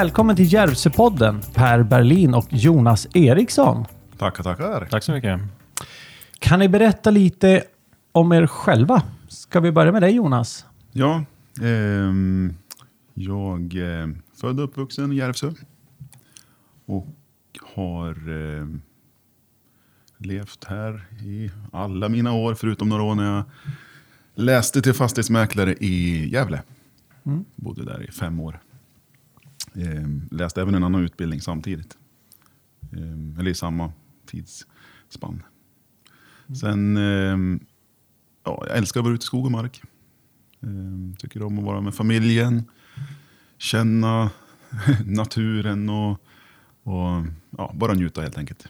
Välkommen till Järvsöpodden, Per Berlin och Jonas Eriksson. Tackar, tackar. Tack så mycket. Kan ni berätta lite om er själva? Ska vi börja med dig Jonas? Ja, ehm, jag är född och uppvuxen i Järvsö. Och har eh, levt här i alla mina år, förutom några år när jag läste till fastighetsmäklare i Gävle. Bodde där i fem år. Ehm, läste även en annan utbildning samtidigt. Ehm, eller i samma tidsspann. Sen, ehm, ja, jag älskar att vara ute i skog och mark. Ehm, tycker om att vara med familjen, känna naturen och, och ja, bara njuta helt enkelt.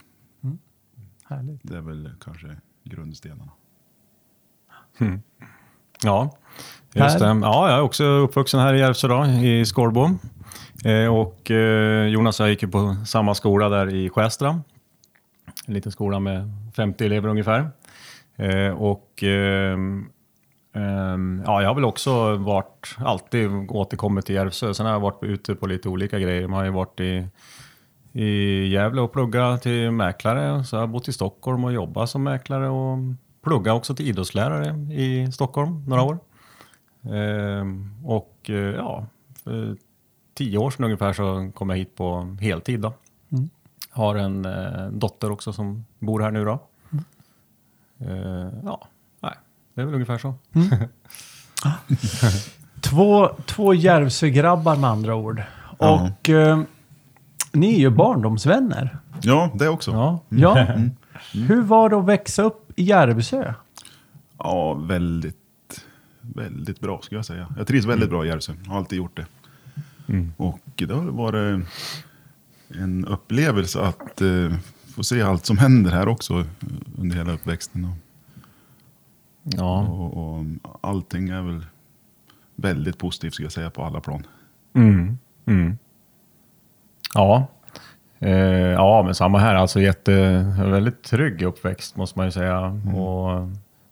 Härligt. Det är väl kanske grundstenarna. Ja, just det. Ja, jag är också uppvuxen här i Järvsö då, i Skårbo. Eh, och eh, Jonas och jag gick ju på samma skola där i Skästra. En liten skola med 50 elever ungefär. Eh, och ehm, ehm, ja, jag har väl också varit, alltid återkommit till Järvsö. Sen har jag varit ute på lite olika grejer. Man har ju varit i i Gävle och pluggat till mäklare. Så jag har bott i Stockholm och jobbat som mäklare och pluggat också till idrottslärare i Stockholm några år. Ehm, och ja, för tio år sedan ungefär så kom jag hit på heltid. Då. Har en eh, dotter också som bor här nu. Då. Ehm, ja, nej, det är väl ungefär så. Två, två Järvsögrabbar med andra ord. Ja. Och eh, ni är ju barndomsvänner. Ja, det också. Ja, Ja. Hur var det att växa upp i Järvsö? väldigt, väldigt bra skulle jag säga. Jag trivs väldigt bra i Järvsö. Har alltid gjort det. Och det har varit en upplevelse att eh, få se allt som händer här också under hela uppväxten. Och, Ja. och, och allting är väl väldigt positivt skulle jag säga på alla plan. Mm. Mm. Ja. Eh, ja, men samma här. Alltså jätte, väldigt trygg uppväxt måste man ju säga. Och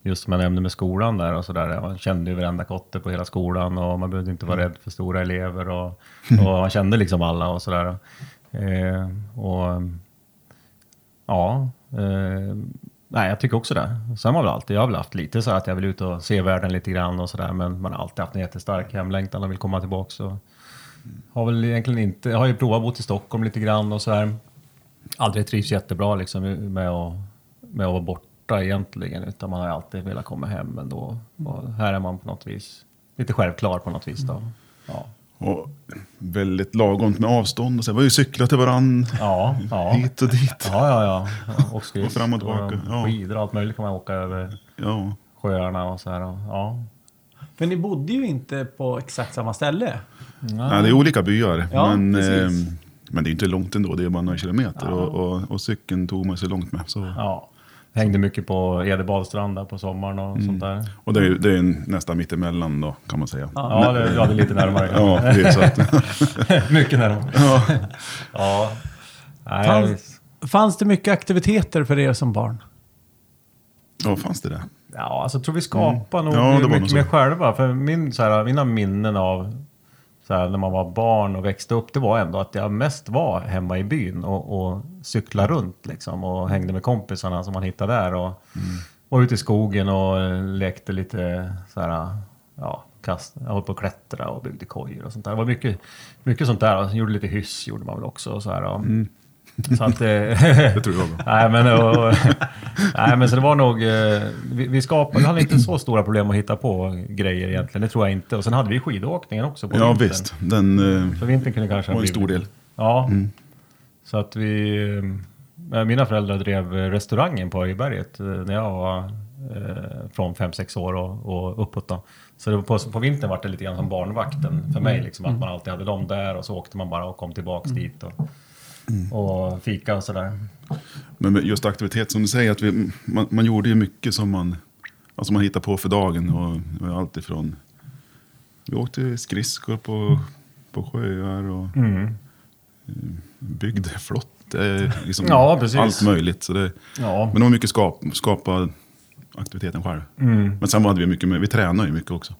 just som jag nämnde med skolan där och så där. Man kände ju varenda kotte på hela skolan och man behövde inte vara rädd för stora elever och, och man kände liksom alla och sådär. Eh, och ja, eh, nej, jag tycker också det. Sen har väl alltid, jag har väl haft lite så här att jag vill ut och se världen lite grann och sådär. Men man har alltid haft en jättestark hemlängtan och vill komma tillbaka. Så har väl egentligen inte, jag har ju provat att bo i Stockholm lite grann och så här. Aldrig trivs jättebra liksom med att, med att vara borta egentligen. Utan man har alltid velat komma hem ändå. Och här är man på något vis lite självklar på något vis då. Ja, Och väldigt lagom med avstånd. Och så var ju cykla till varann ja. ja. hit och dit. Ja, ja, ja. Och skridskor Och fram och tillbaka, ja. skidor och allt möjligt kan man åka över Ja. sjöarna och så här. och- Ja. För ni bodde ju inte på exakt samma ställe. Ja, det är olika byar. Ja, men, eh, men det är inte långt ändå. Det är bara några kilometer. Och, och, och cykeln tog man sig långt med. Så. ja. Hängde mycket på Ede badstrand där på sommaren och sånt där. Och det är, ju- det är nästan mitt emellan då, kan man säga. Ja, det, ja, det är lite närmare. Ja, det är så att, mycket närmare. ja. Ja. Nej, Fanns-. Fanns det mycket aktiviteter för er som barn? ja, fanns det det? ja, alltså jag tror vi skapar nog Ja, mycket så. mer själva. För min, så här, mina minnen av så här, när man var barn och växte upp, det var ändå att jag mest var hemma i byn och, och cyklade runt liksom och hängde med kompisarna som man hittade där och var ute i skogen och eh, lekte lite så här, ja, kast, jag höll på att klättra och byggde kojor och sånt där. Det var mycket, mycket sånt där. Och gjorde lite hyss gjorde man väl också och så här. Och, Så att, eh, Det tror jag. Nej men, och, nej, men så det var nog... eh, Vi, vi skapade, vi hade inte så stora problem att hitta på grejer egentligen. Det tror jag inte. Och sen hade vi skidåkningen också på Ja, vintern. visst. Den Så vintern kunde kanske var en stor del. Ja. Så att vi... eh, Mina föräldrar drev restaurangen på Öjeberget eh, när jag var eh, från 5-6 år och, och uppåt. Då. Så det var på, på vintern var det lite grann som barnvakten för mig. Liksom, att man alltid hade dem där och så åkte man bara och kom tillbaks dit och, och fika och sådär. Men just aktivitet som du säger, att vi, man, man gjorde ju mycket som man, alltså man hittade på för dagen. Och allt ifrån, vi åkte skridskor på, på sjöar och Mm. Byggde flott. Liksom Ja. Allt möjligt. Så det, Ja. men det var mycket skap, skapa aktiviteten själv. Mm. Men sen hade vi mycket vi tränade ju mycket också.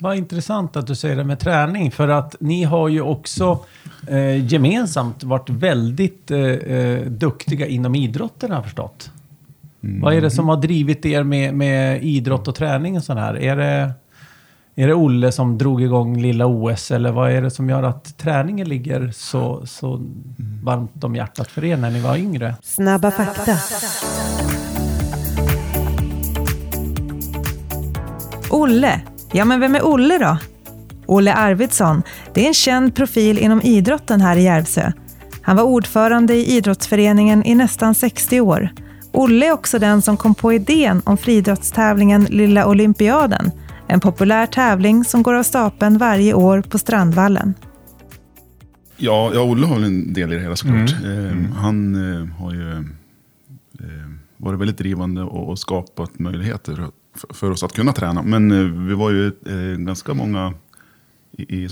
Vad intressant att du säger det med träning. För att ni har ju också eh, gemensamt varit väldigt eh, eh, duktiga inom idrotten har jag förstått. Vad är det som har drivit er med, med idrott och träning och sån här? Är det, är det Olle som drog igång lilla OS eller vad är det som gör att träningen ligger så, så varmt om hjärtat för er när ni var yngre? Snabba fakta. Olle. Ja, men vem är Olle då? Olle Arvidsson, det är en känd profil inom idrotten här i Järvsö. Han var ordförande i idrottsföreningen i nästan 60 år. Olle är också den som kom på idén om friidrottstävlingen Lilla Olympiaden. En populär tävling som går av stapeln varje år på Strandvallen. Ja, ja, Olle har väl en del i det hela såklart. Eh, han eh, har ju eh, varit väldigt drivande och, och skapat möjligheter för, för oss att kunna träna. Men eh, vi var ju eh, ganska många i, i,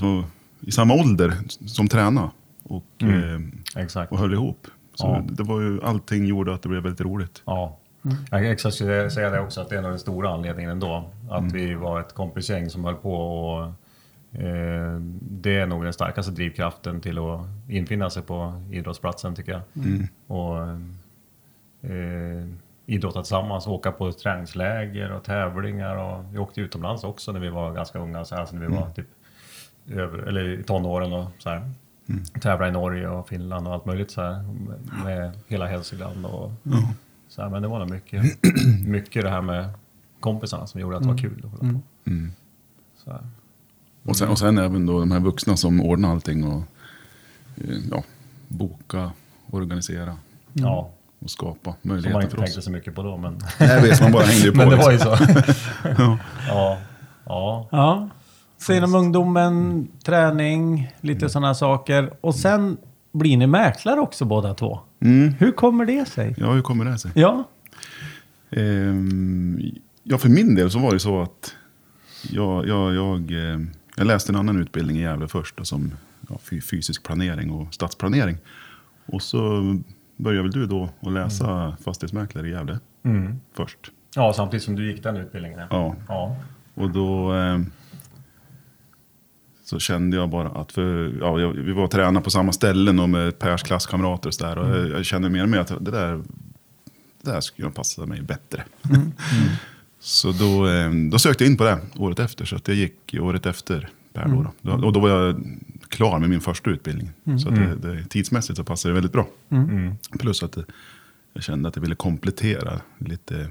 i samma ålder som tränade och, eh, Exakt. och höll ihop. Så Ja. det var ju, allting gjorde att det blev väldigt roligt. Ja. Jag kan exakt säga säga det också, att det är nog den stora anledningen ändå. Att vi var ett kompisgäng som höll på och eh, det är nog den starkaste drivkraften till att infinna sig på idrottsplatsen tycker jag. Och eh, idrotta tillsammans, åka på träningsläger och tävlingar och vi åkte utomlands också när vi var ganska unga, så alltså när vi var typ över, eller i tonåren och så här. Tävla i Norge och Finland och allt möjligt så här med- hela Hälsingland och så här, men det var nog mycket, mycket det här med kompisarna som gjorde att det var kul att hålla på. Så här. Och sen, och sen även då de här vuxna som ordnar allting och eh, ja, boka, organisera Ja, och skapa som man möjligheter inte för oss. tänkte så mycket på då, men, Jag vet, man bara hängde ju på. men det var liksom. ju så. ja, ja, Ja. Så inom ungdomen, träning, lite sådana saker. Och sen blir ni mäklare också båda två. Mm. Hur kommer det sig? Ja, hur kommer det sig? Ja. Ehm, ja, för min del så var det så att jag, jag, jag, eh, jag läste en annan utbildning i Gävle först då, som ja, fy- fysisk planering och stadsplanering. Och så började väl du då att läsa fastighetsmäklare i Gävle mm. först. ja, samtidigt som du gick den utbildningen. Ja, ja. och då eh, så kände jag bara att, för, ja, jag, vi var tränade på samma ställen och med Pers klasskamrater och så där. Och jag, jag kände mer och mer att det där, det där skulle passa mig bättre. så då, eh, då sökte jag in på det året efter. Så att jag gick året efter Per då, då. Och då var jag klar med min första utbildning. Så att det, det, tidsmässigt så passade det väldigt bra. Plus att det, jag kände att jag ville komplettera lite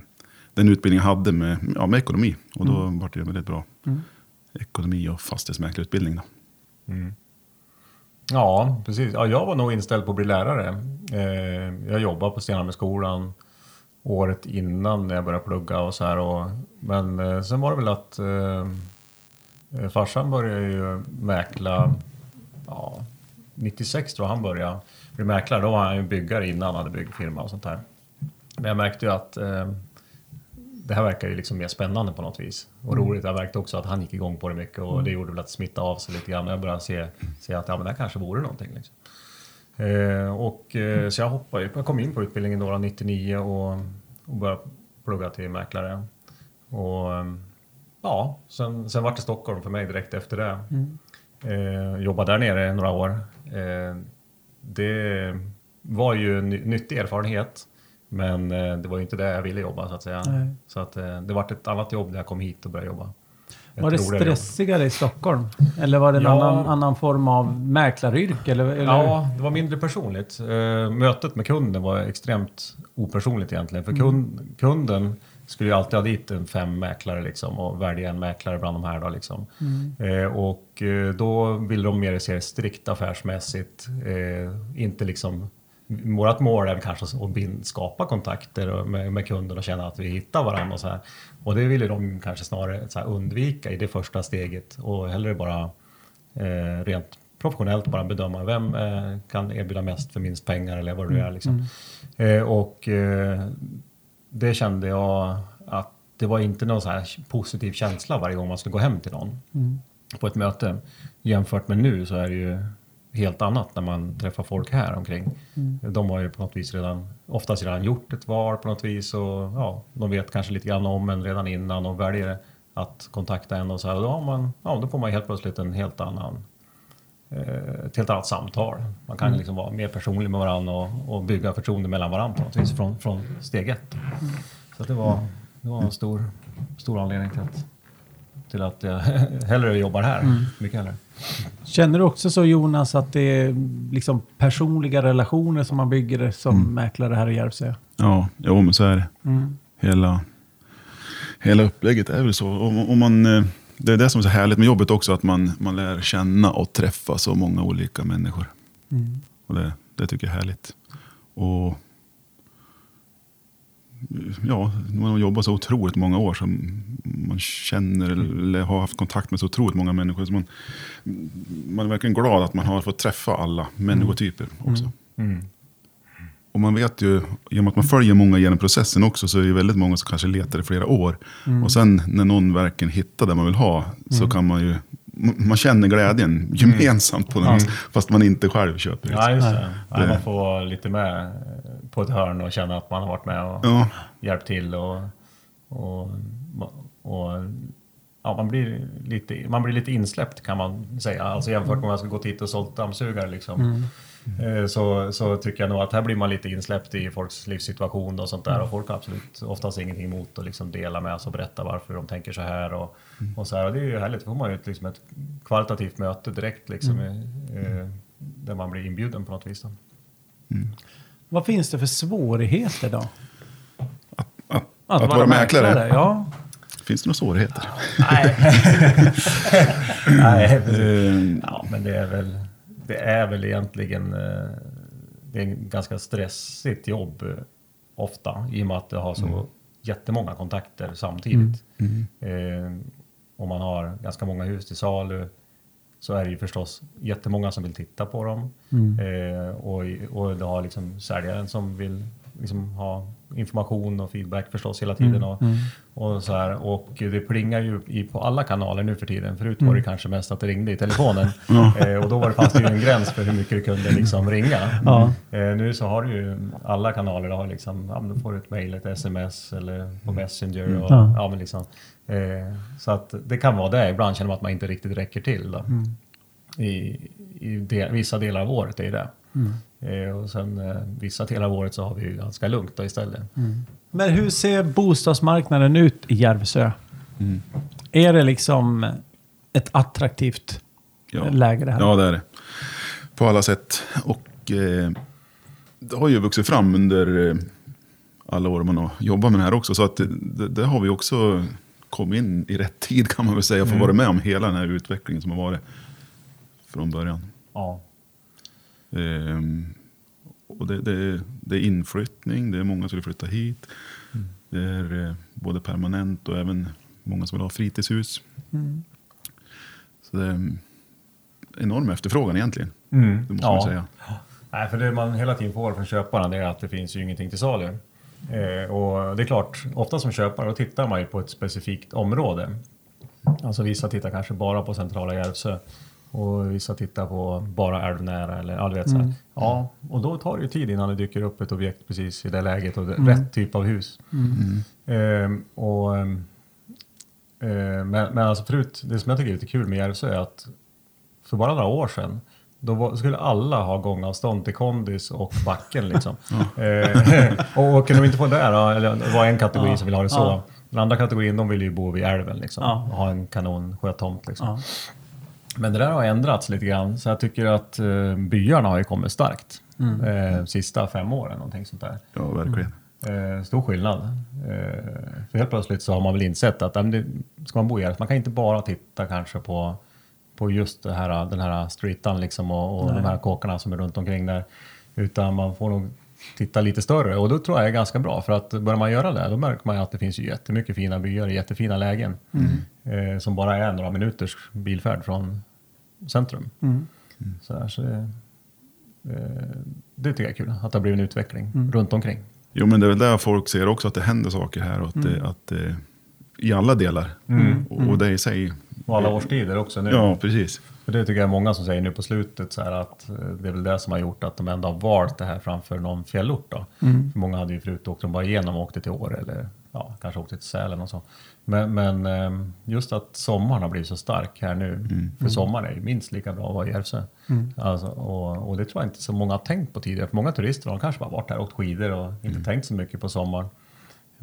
den utbildning jag hade med, ja, med ekonomi. Och då var det väldigt bra ekonomi och fastighetsmäklarutbildning. Då. Mm. Ja, precis. Ja, jag var nog inställd på att bli lärare. Eh, jag jobbade på Stenhamnsskolan året innan när jag började plugga och så här. Och, men eh, sen var det väl att eh, eh, farsan började ju mäkla, ja, 96 tror jag han började bli mäklare. Då var han ju byggare innan han hade byggfirma och sånt där. Men jag märkte ju att eh, det här verkar ju liksom mer spännande på något vis. Och roligt, jag märkte också att han gick igång på det mycket och det gjorde väl att det smittade av sig lite grann. Jag började se, se att ja, men det här kanske vore någonting. Liksom. Eh, och, eh, så jag hoppade, jag kom in på utbildningen då, 99 och, och började plugga till mäklare. Och eh, ja, sen, sen var det Stockholm för mig direkt efter det. Eh, jobbade där nere några år. Eh, det var ju en ny- nyttig erfarenhet. Men eh, det var ju inte det jag ville jobba så att säga. Nej. Så att, eh, det var ett annat jobb när jag kom hit och började jobba. Ett Var det roligare jobb. stressigare i Stockholm? Eller var det en Ja. annan, annan form av mäklaryrke? Eller, eller? Ja, det var mindre personligt. Eh, mötet med kunden var extremt opersonligt egentligen. För kund, kunden skulle ju alltid ha dit en fem mäklare liksom, och välja en mäklare bland de här. Då, liksom. eh, och då ville de mer se strikt affärsmässigt. Inte liksom Vårt mål är kanske att skapa kontakter med, med kunden och känna att vi hittar varandra. Och, så här. och det ville de kanske snarare undvika i det första steget och hellre bara eh, rent professionellt bara bedöma vem eh, kan erbjuda mest för minst pengar eller vad det är. Liksom. Eh, och eh, det kände jag att det var inte någon så här positiv känsla varje gång man skulle gå hem till någon på ett möte. Jämfört med nu så är det ju helt annat när man träffar folk här omkring. De har ju på något vis redan, oftast redan gjort ett val på något vis och ja, de vet kanske lite grann om en redan innan och väljer att kontakta en och så här. Och då, man, ja, då får man helt plötsligt en helt annan eh, ett helt annat samtal. Man kan liksom vara mer personlig med varandra och, och bygga förtroende mellan varandra på något vis från, från steg ett. Så att det, var, det var en stor, stor anledning till att, till att jag hellre jobbar här. Mycket hellre. Känner du också så Jonas att det är liksom personliga relationer som man bygger som mäklare här i Järvsö? Ja, jo, men så är det. Hela, hela upplägget är väl så. Och, och man, eh, det är det som är så härligt med jobbet också, att man, man lär känna och träffa så många olika människor. Och det, det tycker jag är härligt. Och ja, man har jobbat så otroligt många år så man känner eller har haft kontakt med så otroligt många människor. Så man, man är verkligen glad att man har fått träffa alla människotyper också. Och man vet ju, genom att man följer många genom processen också, så är det väldigt många som kanske letar i flera år. Och sen när någon verkligen hittar det man vill ha, så kan man ju, man känner glädjen gemensamt på något vis, fast man inte själv köper det. Ja, just det. Ja, Det- man får vara lite med på ett hörn och känna att man har varit med och Ja. hjälpt till. Och, och, och, ja, man, blir lite, man blir lite insläppt kan man säga. Alltså jämfört med om jag skulle gått hit och sålt dammsugare. Liksom. Eh, Så, så tycker jag nog att här blir man lite insläppt i folks livssituation och sånt där. Och folk har absolut oftast ingenting emot att liksom dela med sig och berätta varför de tänker så här. Och, och så här. Och det är ju härligt, då får man ju ett, liksom ett kvalitativt möte direkt. Liksom, eh, där man blir inbjuden på något vis. Då. Vad finns det för svårigheter då? Att, att, vara mäklare, Ja. finns det några svårigheter? Nej. Nej, Eh, Ja, men det är väl, det är väl egentligen eh, det är en ganska stressigt jobb eh, ofta i och med att det har så jättemånga kontakter samtidigt. Eh, om man har ganska många hus till salu så är det ju förstås jättemånga som vill titta på dem. Eh, och, och det har liksom säljaren som vill liksom ha information och feedback förstås hela tiden. Och, och, så här. och det plingar ju i, på alla kanaler nu för tiden. Förut var det kanske mest att det ringde i telefonen. Eh, och då var det, fanns det ju en gräns för hur mycket du kunde liksom ringa. Eh, nu så har du ju alla kanaler. Har liksom, ja, då får du ett mejl, ett sms eller på Messenger. Och, ja. men liksom, eh, så att det kan vara det. Ibland känner man att man inte riktigt räcker till. Då. I, i del, vissa delar av året är det. Eh, och sen eh, vissa delar av året så har vi ju ganska lugnt då istället. Men hur ser bostadsmarknaden ut i Järvsö? Är det liksom ett attraktivt Ja. läge det här? Ja, det är det. På alla sätt. Och eh, det har ju vuxit fram under eh, alla år man har jobbat med det här också. Så att det, det, har vi också kommit in i rätt tid kan man väl säga. Och få vara med om hela den här utvecklingen som har varit från början. Ja. Ehm, och det, det, det är inflyttning, det är många som vill flytta hit. Det är eh, både permanent och även många som vill ha fritidshus. Så det är en enorm efterfrågan egentligen. Mm. Det måste man säga. Nej, för det man hela tiden får från köparna det är att det finns ju ingenting till salu. Eh, och det är klart, ofta som köpare då tittar man ju på ett specifikt område. Alltså vissa tittar kanske bara på centrala Järvsö och vissa tittar på bara älvnära eller ja, du vet, så här. Ja, och då tar det ju tid innan det dyker upp ett objekt precis i det läget och det, rätt typ av hus. Eh, och, ehm, eh, men, men alltså förut, det som jag tycker är lite kul med Järvsö är att för bara några år sedan då var, skulle alla ha gångavstånd till kondis och backen. Liksom. Eh, och, och kunde de inte få det, då, eller det var en kategori Ja. som ville ha det så. Ja. Den andra kategorin de ville ju bo vid älven liksom, Ja. och ha en kanon sjötomt. Liksom. Ja. Men det där har ändrats lite grann. Så jag tycker att eh, byarna har ju kommit starkt. Mm. Eh, sista fem åren, någonting sånt där. Ja, verkligen. Eh, stor skillnad. Eh, för helt plötsligt så har man väl insett att men det, ska man bo i Järvsö, man kan inte bara titta kanske på, på just det här, den här streetan liksom och, och de här kåkarna som är runt omkring där. Utan man får nog titta lite större och då tror jag det är ganska bra för att börjar man göra det då märker man ju att det finns ju jättemycket fina byar i jättefina lägen. Eh, som bara är några minuters bilfärd från centrum. Mm. Så, där, så det, eh, det tycker jag är kul, att det har blivit en utveckling runt omkring. Jo, men det är väl där folk ser också att det händer saker här. Och att, det, att, eh, I alla delar. Och, och det i sig. Och alla årstider också nu. Ja, precis. För det tycker jag är många som säger nu på slutet så här att eh, det är väl det som har gjort att de ändå har valt det här framför någon fjällort. Då. För många hade ju förut åkt de bara igenom och åkte till Åre eller ja, kanske åkte till Sälen och så. Men, men eh, just att sommaren har blivit så stark här nu. För sommaren är ju minst lika bra att vara i Järvsö. Alltså, och, och det tror jag inte så många har tänkt på tidigare. För många turister har kanske bara varit här och åkt skidor och inte tänkt så mycket på sommaren.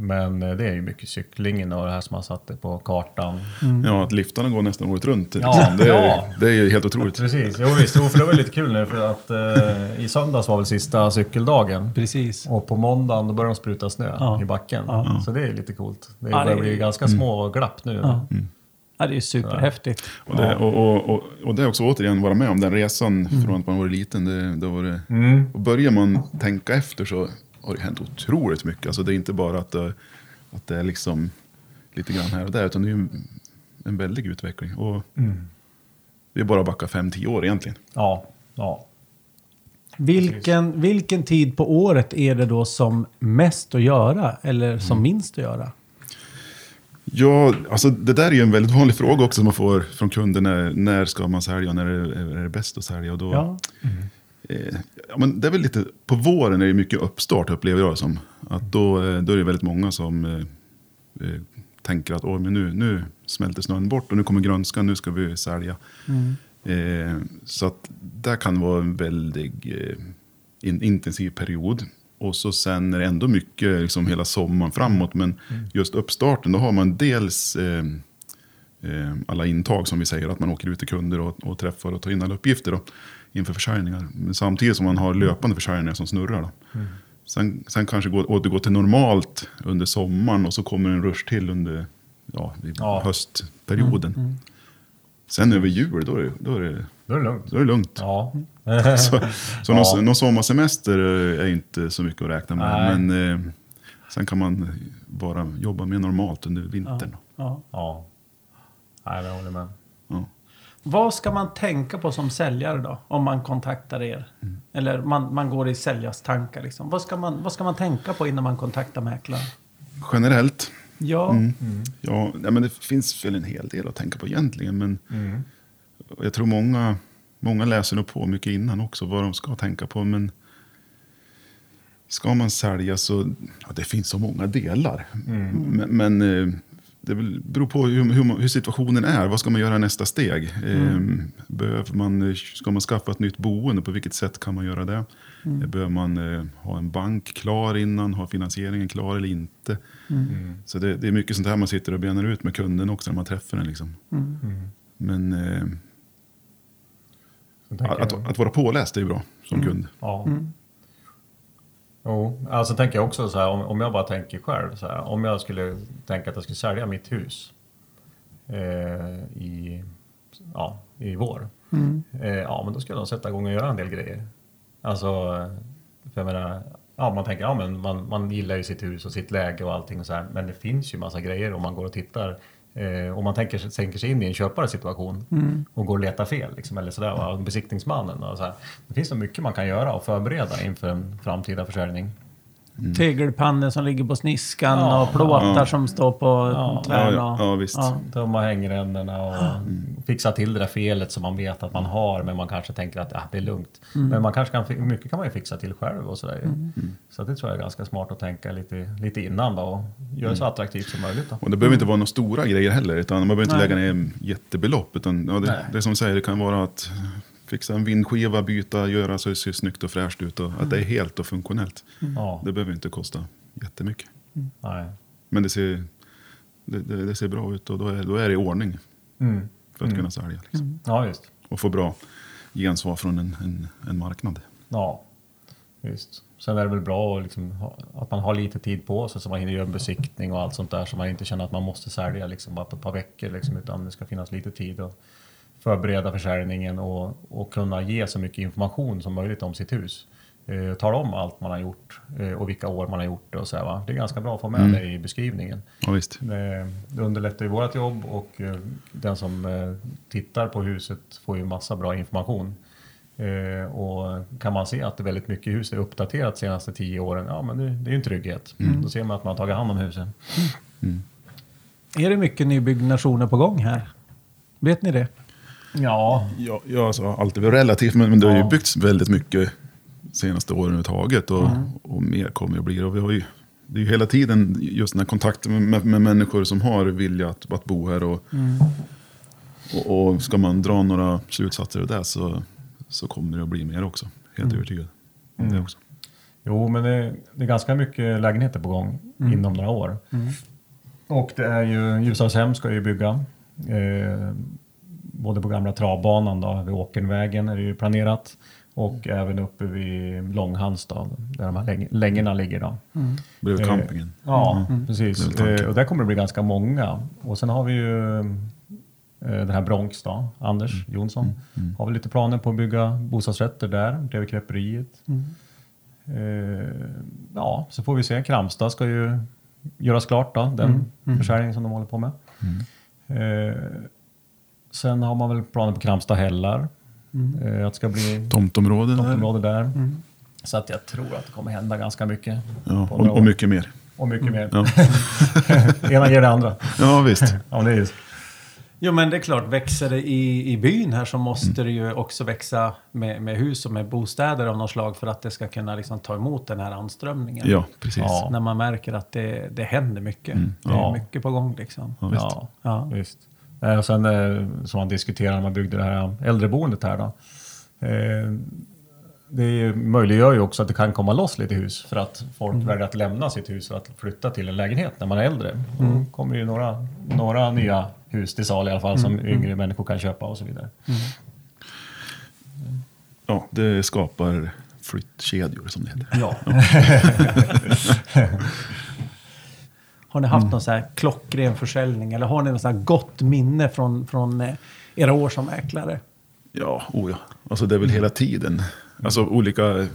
Men eh, det är ju mycket cyklingen och det här som har satt det på kartan. Ja, att liftarna går nästan året runt. Ja, liksom. det, är, ja. det är ju helt otroligt. Precis, jo visst. Jo, för det var lite kul nu för att eh, i söndags var väl sista cykeldagen. Precis. Och på måndagen då börjar de spruta snö Ja. i backen. Ja. Så det är lite coolt. Det Ja, börjar bli ganska små glapp nu. Ja. Ja, det är superhäftigt. Och det, och, och, och, och det är också återigen vara med om den resan från att man var liten. Det, det var det, Och börjar man tänka efter så har det hänt otroligt mycket. Alltså det är inte bara att det, att det är liksom lite grann här och där, utan det är en, en väldig utveckling. Och Det är bara att backa 5-10 år egentligen. Ja, ja. Vilken, vilken tid på året är det då som mest att göra eller som minst att göra? Ja, alltså det där är ju en väldigt vanlig fråga också som man får från kunder. När, när ska man sälja när är det, är det bäst att sälja? Och då, Ja. Eh, ja, men det är väl lite, på våren är det mycket uppstart upplever jag det som. Att då, eh, då är det väldigt många som eh, eh, tänker att men nu, nu smälter snön bort och nu kommer grönskan, nu ska vi sälja. Eh, så att där kan vara en väldigt in, intensiv period. Och så sen är det ändå mycket liksom hela sommaren framåt. Men just uppstarten, då har man dels eh, alla intag som vi säger, att man åker ut till kunder och, och träffar och tar in alla uppgifter då, inför försäljningar. Men samtidigt som man har löpande försäljningar som snurrar. Då. Sen, sen kanske gå, återgå till normalt under sommaren och så kommer en rush till under ja, Ja. höstperioden. Sen över jul, då är då är det, Då är det lugnt. då är det lugnt. Ja. Så, så Ja. någon, någon sommarsemester är inte så mycket att räkna med. Nej. Men eh, sen kan man bara jobba mer normalt under vintern. Ja. ja. Nej, jag håller med. Ja. Vad ska man tänka på som säljare då? Om man kontaktar er? Eller man, man går i säljarstankar liksom. Vad ska, man, vad ska man tänka på innan man kontaktar mäklaren? Generellt, Ja, Mm. ja, nej, men det finns väl en hel del att tänka på egentligen. Men jag tror många, många läser nog på mycket innan också vad de ska tänka på. Men ska man sälja så, ja, det finns så många delar. Men, men eh, det beror på hur, hur, hur situationen är. Vad ska man göra nästa steg? Eh, Behöver man, ska man skaffa ett nytt boende? På vilket sätt kan man göra det? Eh, Behöver man eh, ha en bank klar innan? Ha finansieringen klar eller inte? Så det, det är mycket sånt här man sitter och benar ut med kunden också när man träffar den. Liksom. Men eh, Så tänker att, att vara påläst är ju bra som kund. Ja. Jo, alltså tänker jag också så här, om, om jag bara tänker själv så här, om jag skulle tänka att jag skulle sälja mitt hus eh, i, ja, i vår. Eh, ja, men då skulle jag sätta igång och göra en del grejer. Alltså, för jag menar, ja, man tänker, ja men man, man gillar ju sitt hus och sitt läge och allting och så här, men det finns ju massa grejer om man går och tittar Eh, om man tänker, tänker sig in i en köpares situation och går och letar fel, liksom, eller sådär, va, besiktningsmannen. Och så här. Det finns så mycket man kan göra och förbereda inför en framtida försäljning. Tegelpannor som ligger på sniskan Ja, och plåtar ja. som står på Ja, tvären. ja, och- ja, visst. Tömma hängrännorna och fixa till det där felet som man vet att man har, men man kanske tänker att ah, det är lugnt. Men man kanske kan, mycket kan man ju fixa till själv och sådär. ju. Så det tror jag är ganska smart att tänka lite, lite innan då och göra det så attraktivt som möjligt. Då. Och det behöver inte vara några stora grejer heller. Utan man behöver inte Nej. lägga ner jättebelopp. Utan, ja, det, det är som du säger, det kan vara att fixa en vindskiva, byta, göra så det ser snyggt och fräscht ut. Och att det är helt och funktionellt. Ja, Det behöver inte kosta jättemycket. nej. Men det ser, det, det, det ser bra ut och då är, då är det i ordning Mm. för att kunna sälja. Liksom. Ja, just. Och få bra gensvar från en, en, en marknad. Ja, just. Sen är det väl bra att liksom att man har lite tid på sig så man hinner göra en besiktning och allt sånt där så man inte känner att man måste sälja liksom bara på ett par veckor liksom, utan det ska finnas lite tid att förbereda försäljningen och, och kunna ge så mycket information som möjligt om sitt hus. Eh, tala om allt man har gjort eh, och vilka år man har gjort det och så här, va? Det är ganska bra att få med det i beskrivningen. Ja, visst. Det, det underlättar ju vårt jobb och eh, den som eh, tittar på huset får ju massa bra information. Eh, och kan man se att det väldigt mycket hus är uppdaterat de senaste tio åren, ja men det, det är ju en trygghet. Då ser man att man har tagit hand om huset. Är det mycket nybyggnationer på gång här? Vet ni det? Ja, Ja, ja alltså, allt är väl relativt, men, men det har ju byggts väldigt mycket senaste åren överhuvudtaget. Och, och mer kommer det att bli. Och vi har ju det är ju hela tiden just den här kontakten med, med människor som har vilja att, att bo här. Och, och, och ska man dra några slutsatser av det så, så kommer det att bli mer också. Helt övertygad om det också. Jo, men det, det är ganska mycket lägenheter på gång inom några år. Och det är ju, Ljusdalshem ska ju bygga. Eh, både på gamla travbanan då, vid Åkernvägen är det ju planerat. Och även uppe vid Långhanstad, där de här läng- längorna ligger då. Bredvid Eh, campingen. Ja, Det är precis. väl tanken. Eh, och där kommer det bli ganska många. Och sen har vi ju eh, den här Bronx då, Anders Mm. Jonsson. Har väl lite planer på att bygga bostadsrätter där, bredvid Knäpperiet. Eh, ja, så får vi se. Kramstad ska ju göras klart då, den försäljningen som de håller på med. Sen har man väl planer på Kramstad hällar. Eh, att det ska bli Tomtområden där. tomtområde där. Så att jag tror att det kommer hända ganska mycket. Ja, och, och mycket mer. Och mycket mer. Ja, Ena ger det andra. ja visst. Ja, det är just. Jo men det är klart, växer det i, i byn här så måste det ju också växa med, med hus och med bostäder av något slag för att det ska kunna liksom ta emot den här anströmningen. Ja, precis. Ja. När man märker att det, det händer mycket. Det är Ja. mycket på gång liksom. Ja, visst. Ja, Ja. visst. Eh, Och sen eh, som man diskuterar när man byggde det här äldreboendet här då. Eh, Det möjliggör ju också att det kan komma loss lite hus för att folk väljer att lämna sitt hus för att flytta till en lägenhet när man är äldre. Då kommer ju några, några nya hus till sal i alla fall som yngre människor kan köpa och så vidare. Ja, det skapar flyttkedjor som det heter. Ja. Har ni haft någon så här klockren försäljning eller har ni något så här gott minne från, från eh, era år som mäklare? Ja, oh ja. Alltså det är väl hela tiden. Alltså olika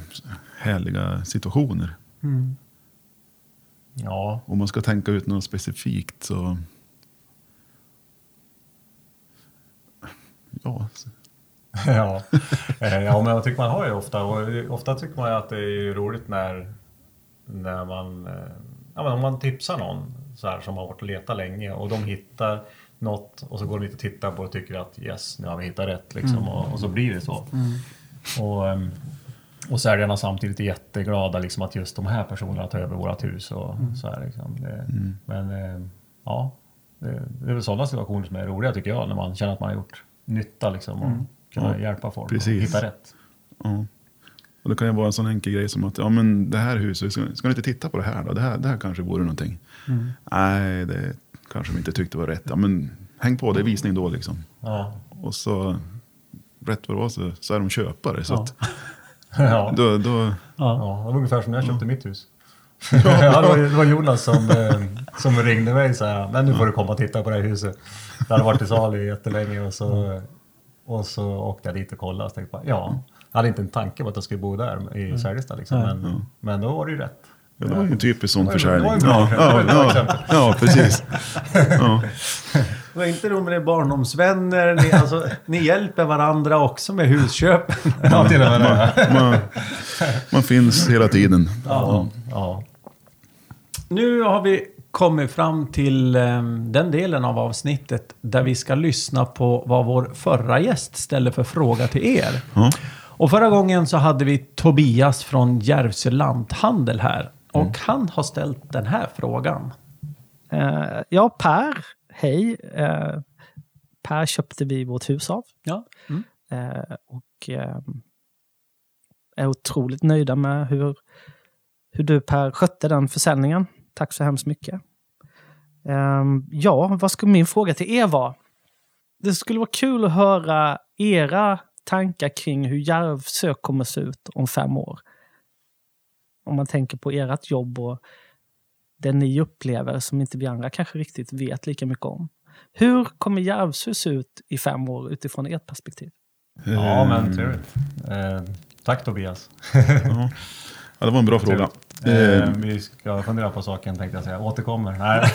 härliga situationer. ja, Om man ska tänka ut något specifikt så... Ja, ja. Eh, ja, men jag tycker man har ju ofta, och ofta tycker man ju att det är roligt när, när man, eh, ja men om man tipsar någon så här som har varit och letat länge och de hittar något och så går de dit och tittar på det och tycker att yes, nu har vi hittat rätt liksom och, och så blir det så. Och, ehm, och säljarna samtidigt är jätteglada liksom att just de här personerna tar över vårt hus och så här liksom. Det, Men eh, ja, det, det är väl sådana situationer som är roliga tycker jag när man känner att man har gjort nytta liksom och kunna Ja, hjälpa folk precis. och hitta rätt. ja. Och det kan ju vara en sån enkel grej som att ja, men det här huset, ska, ska ni inte titta på det här då? Det här, det här kanske vore någonting. Nej, det kanske vi inte tyckte var rätt. Ja, men häng på, det är visning då liksom. Ja. Och så rätt vad det var så, så är de köpare. Så Ja. att, Ja. då, då, Ja. Det var ungefär som när jag köpte mitt hus. ja, det, var, det var Jonas som, eh, som ringde mig så här, men nu får du komma och titta på det här huset. Det hade varit i salu jättelänge och så, och så åkte jag dit och kollade och tänkte jag, ja, jag hade inte en tanke på att jag skulle bo där i Färjestad liksom, men, men då var det ju rätt. ja, det var ju en typisk sån Det försäljning. det. Ja, Det ja, ja, ja, precis. Ja. Det var inte roligt med barndomsvänner. Ni, alltså, ni hjälper varandra också med. Ja, och med det. Man, man finns hela tiden. Ja, ja. Nu har vi kommit fram till eh, den delen av avsnittet där vi ska lyssna på vad vår förra gäst ställde för fråga till er. Ja. Och förra gången så hade vi Tobias från Järvsö Lanthandel här. Och han har ställt den här frågan. Eh, ja, Per. Hej. Eh, per köpte vi vårt hus av. Ja. Mm. Eh, och är otroligt nöjda med hur, hur du Per skötte den försäljningen. Tack så hemskt mycket. Eh, ja, vad skulle min fråga till er vara? Det skulle vara kul att höra era tankar kring hur Järvsö kommer se ut om fem år. Om man tänker på ert jobb och det ni upplever som inte vi andra kanske riktigt vet lika mycket om. Hur kommer Järvsö se ut i fem år utifrån ert perspektiv? ja men trevligt. Eh, tack Tobias. Ja. ja, det var en bra fråga. Eh, Eh, vi ska fundera på saken tänkte jag säga. Återkommer. Nej.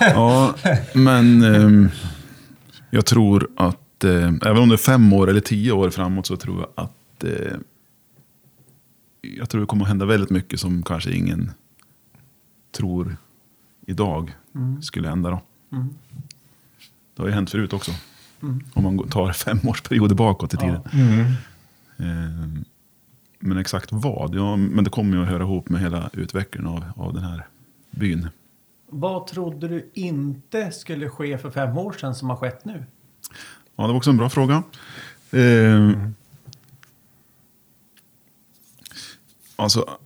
Ja, men ehm, jag tror att eh, även om det är fem år eller tio år framåt så tror jag att eh, jag tror det kommer att hända väldigt mycket som kanske ingen tror idag skulle hända. Då. Det har ju hänt förut också. Om man tar femårsperioder bakåt i tiden. Mm. Eh, Men exakt vad? Ja, men det kommer ju att höra ihop med hela utvecklingen av, av den här byn. Vad trodde du inte skulle ske för fem år sedan som har skett nu? Ja, det var också en bra fråga. Eh, Alltså,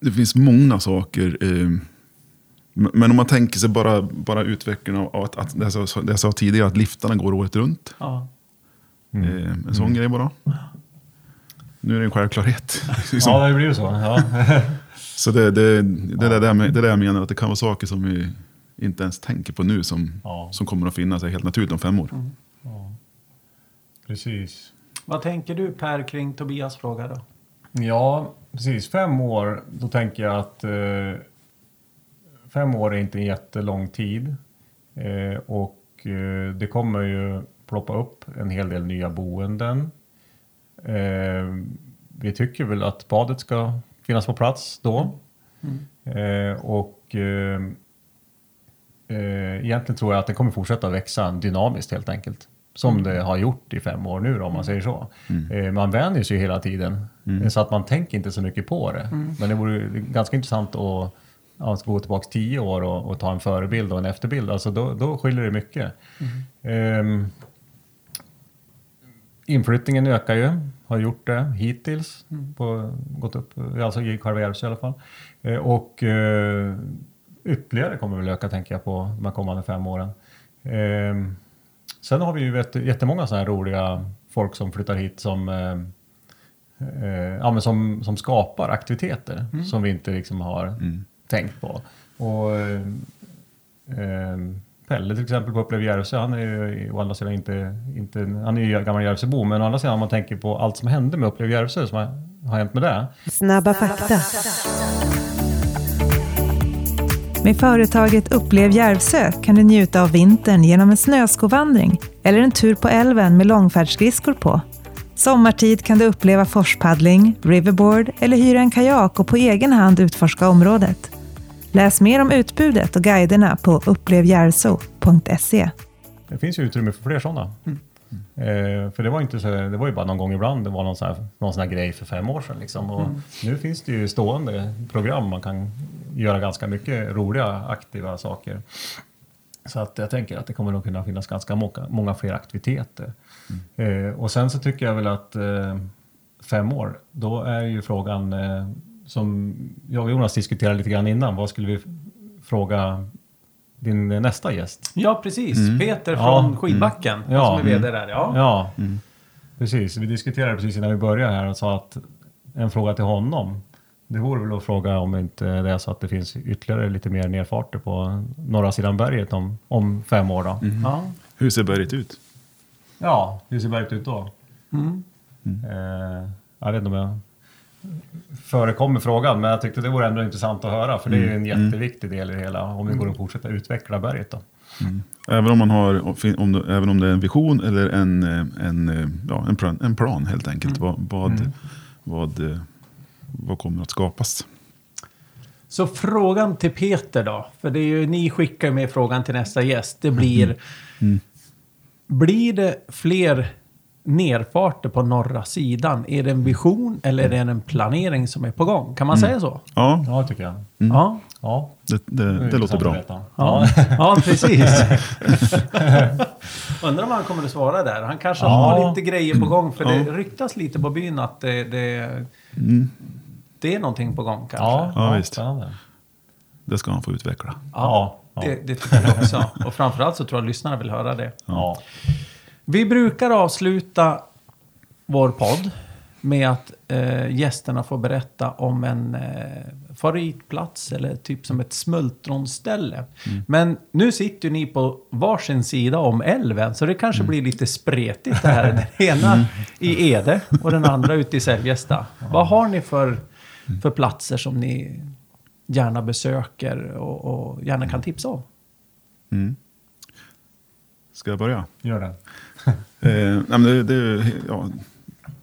det finns många saker. Eh, men om man tänker sig bara, bara utvecklingen av att, att det, jag sa, det jag sa tidigare, att liftarna går året runt. Ja. Eh, en sån grej bara. Nu är det en självklarhet. liksom. Ja, det blir ju så. Ja. Så det, det, det, är det, där, med- det är det jag menar, att det kan vara saker som vi inte ens tänker på nu som, Ja. som kommer att finnas helt naturligt om fem år. Precis. Vad tänker du Per kring Tobias fråga då? Ja, precis. Fem år, då tänker jag att eh, fem år är inte en jättelång tid. Eh, och eh, det kommer ju ploppa upp en hel del nya boenden. Eh, vi tycker väl att badet ska finnas på plats då. Eh, och eh, eh, egentligen tror jag att det kommer fortsätta växa dynamiskt helt enkelt. Som det har gjort i fem år nu då, om man säger så. Eh, man vänjer sig ju hela tiden. Eh, Så att man tänker inte så mycket på det. Men det vore ganska intressant att ska gå tillbaka tio år och, och ta en förebild och en efterbild. Alltså då, då skiljer det mycket. Ehm, inflyttningen ökar ju, har gjort det hittills. På, gått upp, alltså i själva Järvsö i alla fall. Eh, och eh, ytterligare kommer väl öka tänker jag på de här kommande fem åren. Ehm, sen har vi ju vet, jättemånga sådana här roliga folk som flyttar hit som eh, eh, ja, men som, som skapar aktiviteter som vi inte liksom har tänkt på. Och, eh, eh, Pelle till exempel på Upplev Järvsö, han är ju å andra sidan inte, inte han är ju gammal Järvsöbo, men å andra sidan om man tänker på allt som hände med Upplev Järvsö som har, har hänt med det. Snabba fakta. Med företaget Upplev Järvsö kan du njuta av vintern genom en snöskovandring eller en tur på älven med långfärdsskridskor på. Sommartid kan du uppleva forspaddling, riverboard eller hyra en kajak och på egen hand utforska området. Läs mer om utbudet och guiderna på upplevjärso.se. Det finns ju utrymme för fler sådana. Eh, för det var, inte så, det var ju bara någon gång ibland det var någon sån här, någon sån här grej för fem år sedan. Liksom. Och Nu finns det ju stående program man kan göra ganska mycket roliga aktiva saker. Så att jag tänker att det kommer nog kunna finnas ganska många, många fler aktiviteter. Eh, och sen så tycker jag väl att eh, fem år, då är ju frågan eh, som jag och Jonas diskuterade lite grann innan. Vad skulle vi fråga din nästa gäst? Ja, precis. Peter Ja. från Skidbacken Ja. som är vd där. Ja. Ja, precis. Vi diskuterade precis innan vi började här och sa att en fråga till honom. Det vore väl att fråga om inte det är så att det finns ytterligare lite mer nedfarter på norra sidan berget om, om fem år då. Ja. Hur ser berget ut? Ja, hur ser berget ut då? Mm. Eh, jag vet inte om jag förekommer frågan, men jag tyckte det vore ändå intressant att höra, för det är ju en jätteviktig del i det hela, om vi går och fortsätter utveckla berget då. Även om, man har, om det, även om det är en vision eller en, en, ja, en, plan, en plan helt enkelt. Vad, vad, vad, vad kommer att skapas? Så frågan till Peter då, för det är ju, ni skickar med frågan till nästa gäst. Det blir... Blir det fler nerfarter på norra sidan? Är det en vision eller är det en planering som är på gång? Kan man säga så? Ja, Ja, det tycker jag. Ja. Ja, det, det, det låter intressant bra. Ja, ja precis. Undrar om han kommer att svara där. Han kanske Ja. har lite grejer på gång. För det ryktas lite på byn att det, det, det är någonting på gång kanske. Ja, Ja, visst. spännande. Det ska han få utveckla. Ja, ja. Det, det tycker jag också. Och framförallt så tror jag lyssnarna vill höra det. ja. Vi brukar avsluta vår podd med att eh, gästerna får berätta om en eh, favoritplats eller typ som ett smultronställe. Men nu sitter ju ni på varsin sida om älven så det kanske blir lite spretigt det här. Den ena i Ede och den andra ute i Säljesta. Vad har ni för, för platser som ni gärna besöker och, och gärna kan tipsa om? Mm. Ska jag börja? Gör det. Eh, nej, men det, det, ja,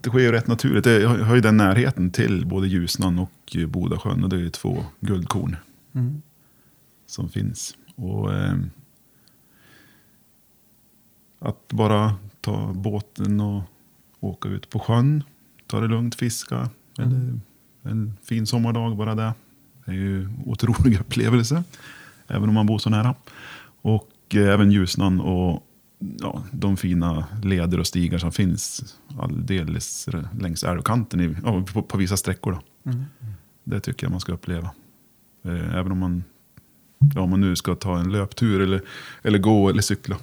det sker ju rätt naturligt. Jag har ju den närheten till både Ljusnan och Bodasjön. Och det är ju två guldkorn Mm. som finns. Och, eh, att bara ta båten och åka ut på sjön. Ta det lugnt, fiska. Eller en fin sommardag bara det. Det är ju otrolig upplevelse. Även om man bor så nära. Och eh, även Ljusnan och ja, de fina leder och stigar som finns alldeles längs älvkanten i, ja, på, på vissa sträckor. Då. Det tycker jag man ska uppleva. Eh, även om man, ja, om man nu ska ta en löptur eller, eller gå eller cykla.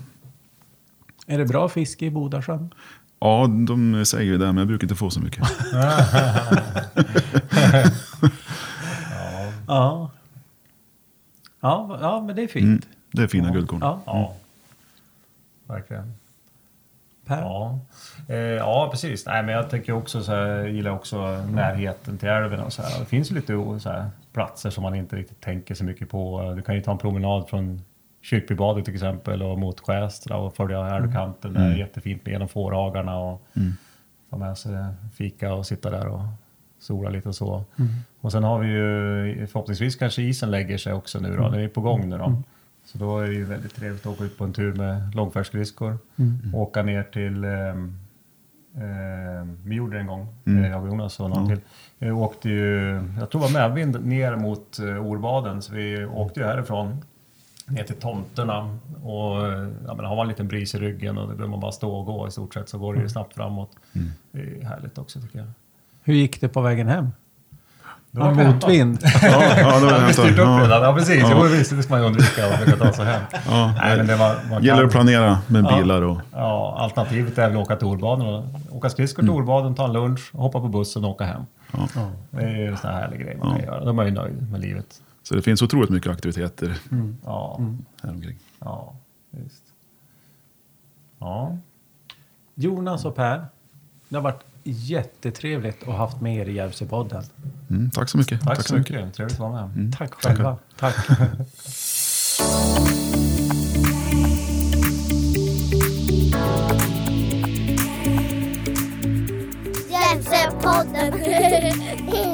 Är det bra fiske i Bodasjön? Ja, de säger ju det, men jag brukar inte få så mycket. Ja. Ja, ja men det är fint. Mm, det är fina guldkorn. Ja. Ja, verkligen. Per? Ja. Eh, ja, precis. Nej, men jag tycker också så här, jag gillar också närheten till älven och så här. Det finns ju lite så här, platser som man inte riktigt tänker så mycket på. Du kan ju ta en promenad från Kyrkbybadet till exempel och mot Skästra och följa älvkanten. Det är jättefint med genom fårhagarna och ta med sig fika och sitta där och sola lite och så. Och sen har vi ju förhoppningsvis kanske isen lägger sig också nu då. Den är på gång nu då. Så då är det ju väldigt trevligt att åka ut på en tur med långfärdsskridskor. Åka ner till ehm, vi gjorde det en gång, mm. jag och Jonas och någon till. Vi åkte ju, jag tror det var medvind ner mot uh, Orbaden, så vi åkte ju härifrån ner till tomterna. Och ja, men har man en liten bris i ryggen och det behöver man bara stå och gå i stort sett så går det ju snabbt framåt. Det är härligt också tycker jag. Hur gick det på vägen hem? Motvind? Ja, ja, det var Ja, vi det styrt upp redan. Ja, precis. Ja. Jo, visst, det ska man ju undvika och försöka ta sig hem. Ja, Nej, men det var, man gäller kan- att planera med Ja. bilar och... Ja, alternativet är väl att åka till Orbaden. Åka skridskor till Orbaden, ta en lunch, hoppa på bussen och åka hem. Ja. Det är ju en sån här härlig grej man kan göra. Då är man ju nöjd med livet. Så det finns otroligt mycket aktiviteter Ja, här omkring. ja visst. Ja, Jonas och Per, det har varit jättetrevligt att ha haft med er i Järvsöpodden. Mm, tack så mycket. tack, så mycket. Trevligt att vara med. Tack själva. Tack. Hjälpsepodden!